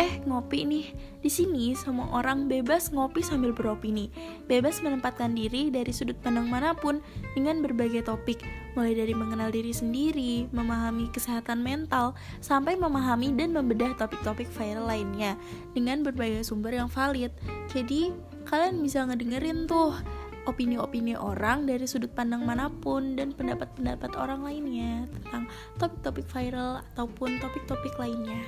Eh, ngopi nih. Di sini semua orang bebas ngopi sambil beropini, bebas menempatkan diri dari sudut pandang mana pun dengan berbagai topik, mulai dari mengenal diri sendiri, memahami kesehatan mental, sampai memahami dan membedah topik-topik viral lainnya dengan berbagai sumber yang valid. Jadi, kalian bisa ngedengerin tuh opini-opini orang dari sudut pandang mana pun dan pendapat-pendapat orang lainnya tentang topik-topik viral ataupun topik-topik lainnya.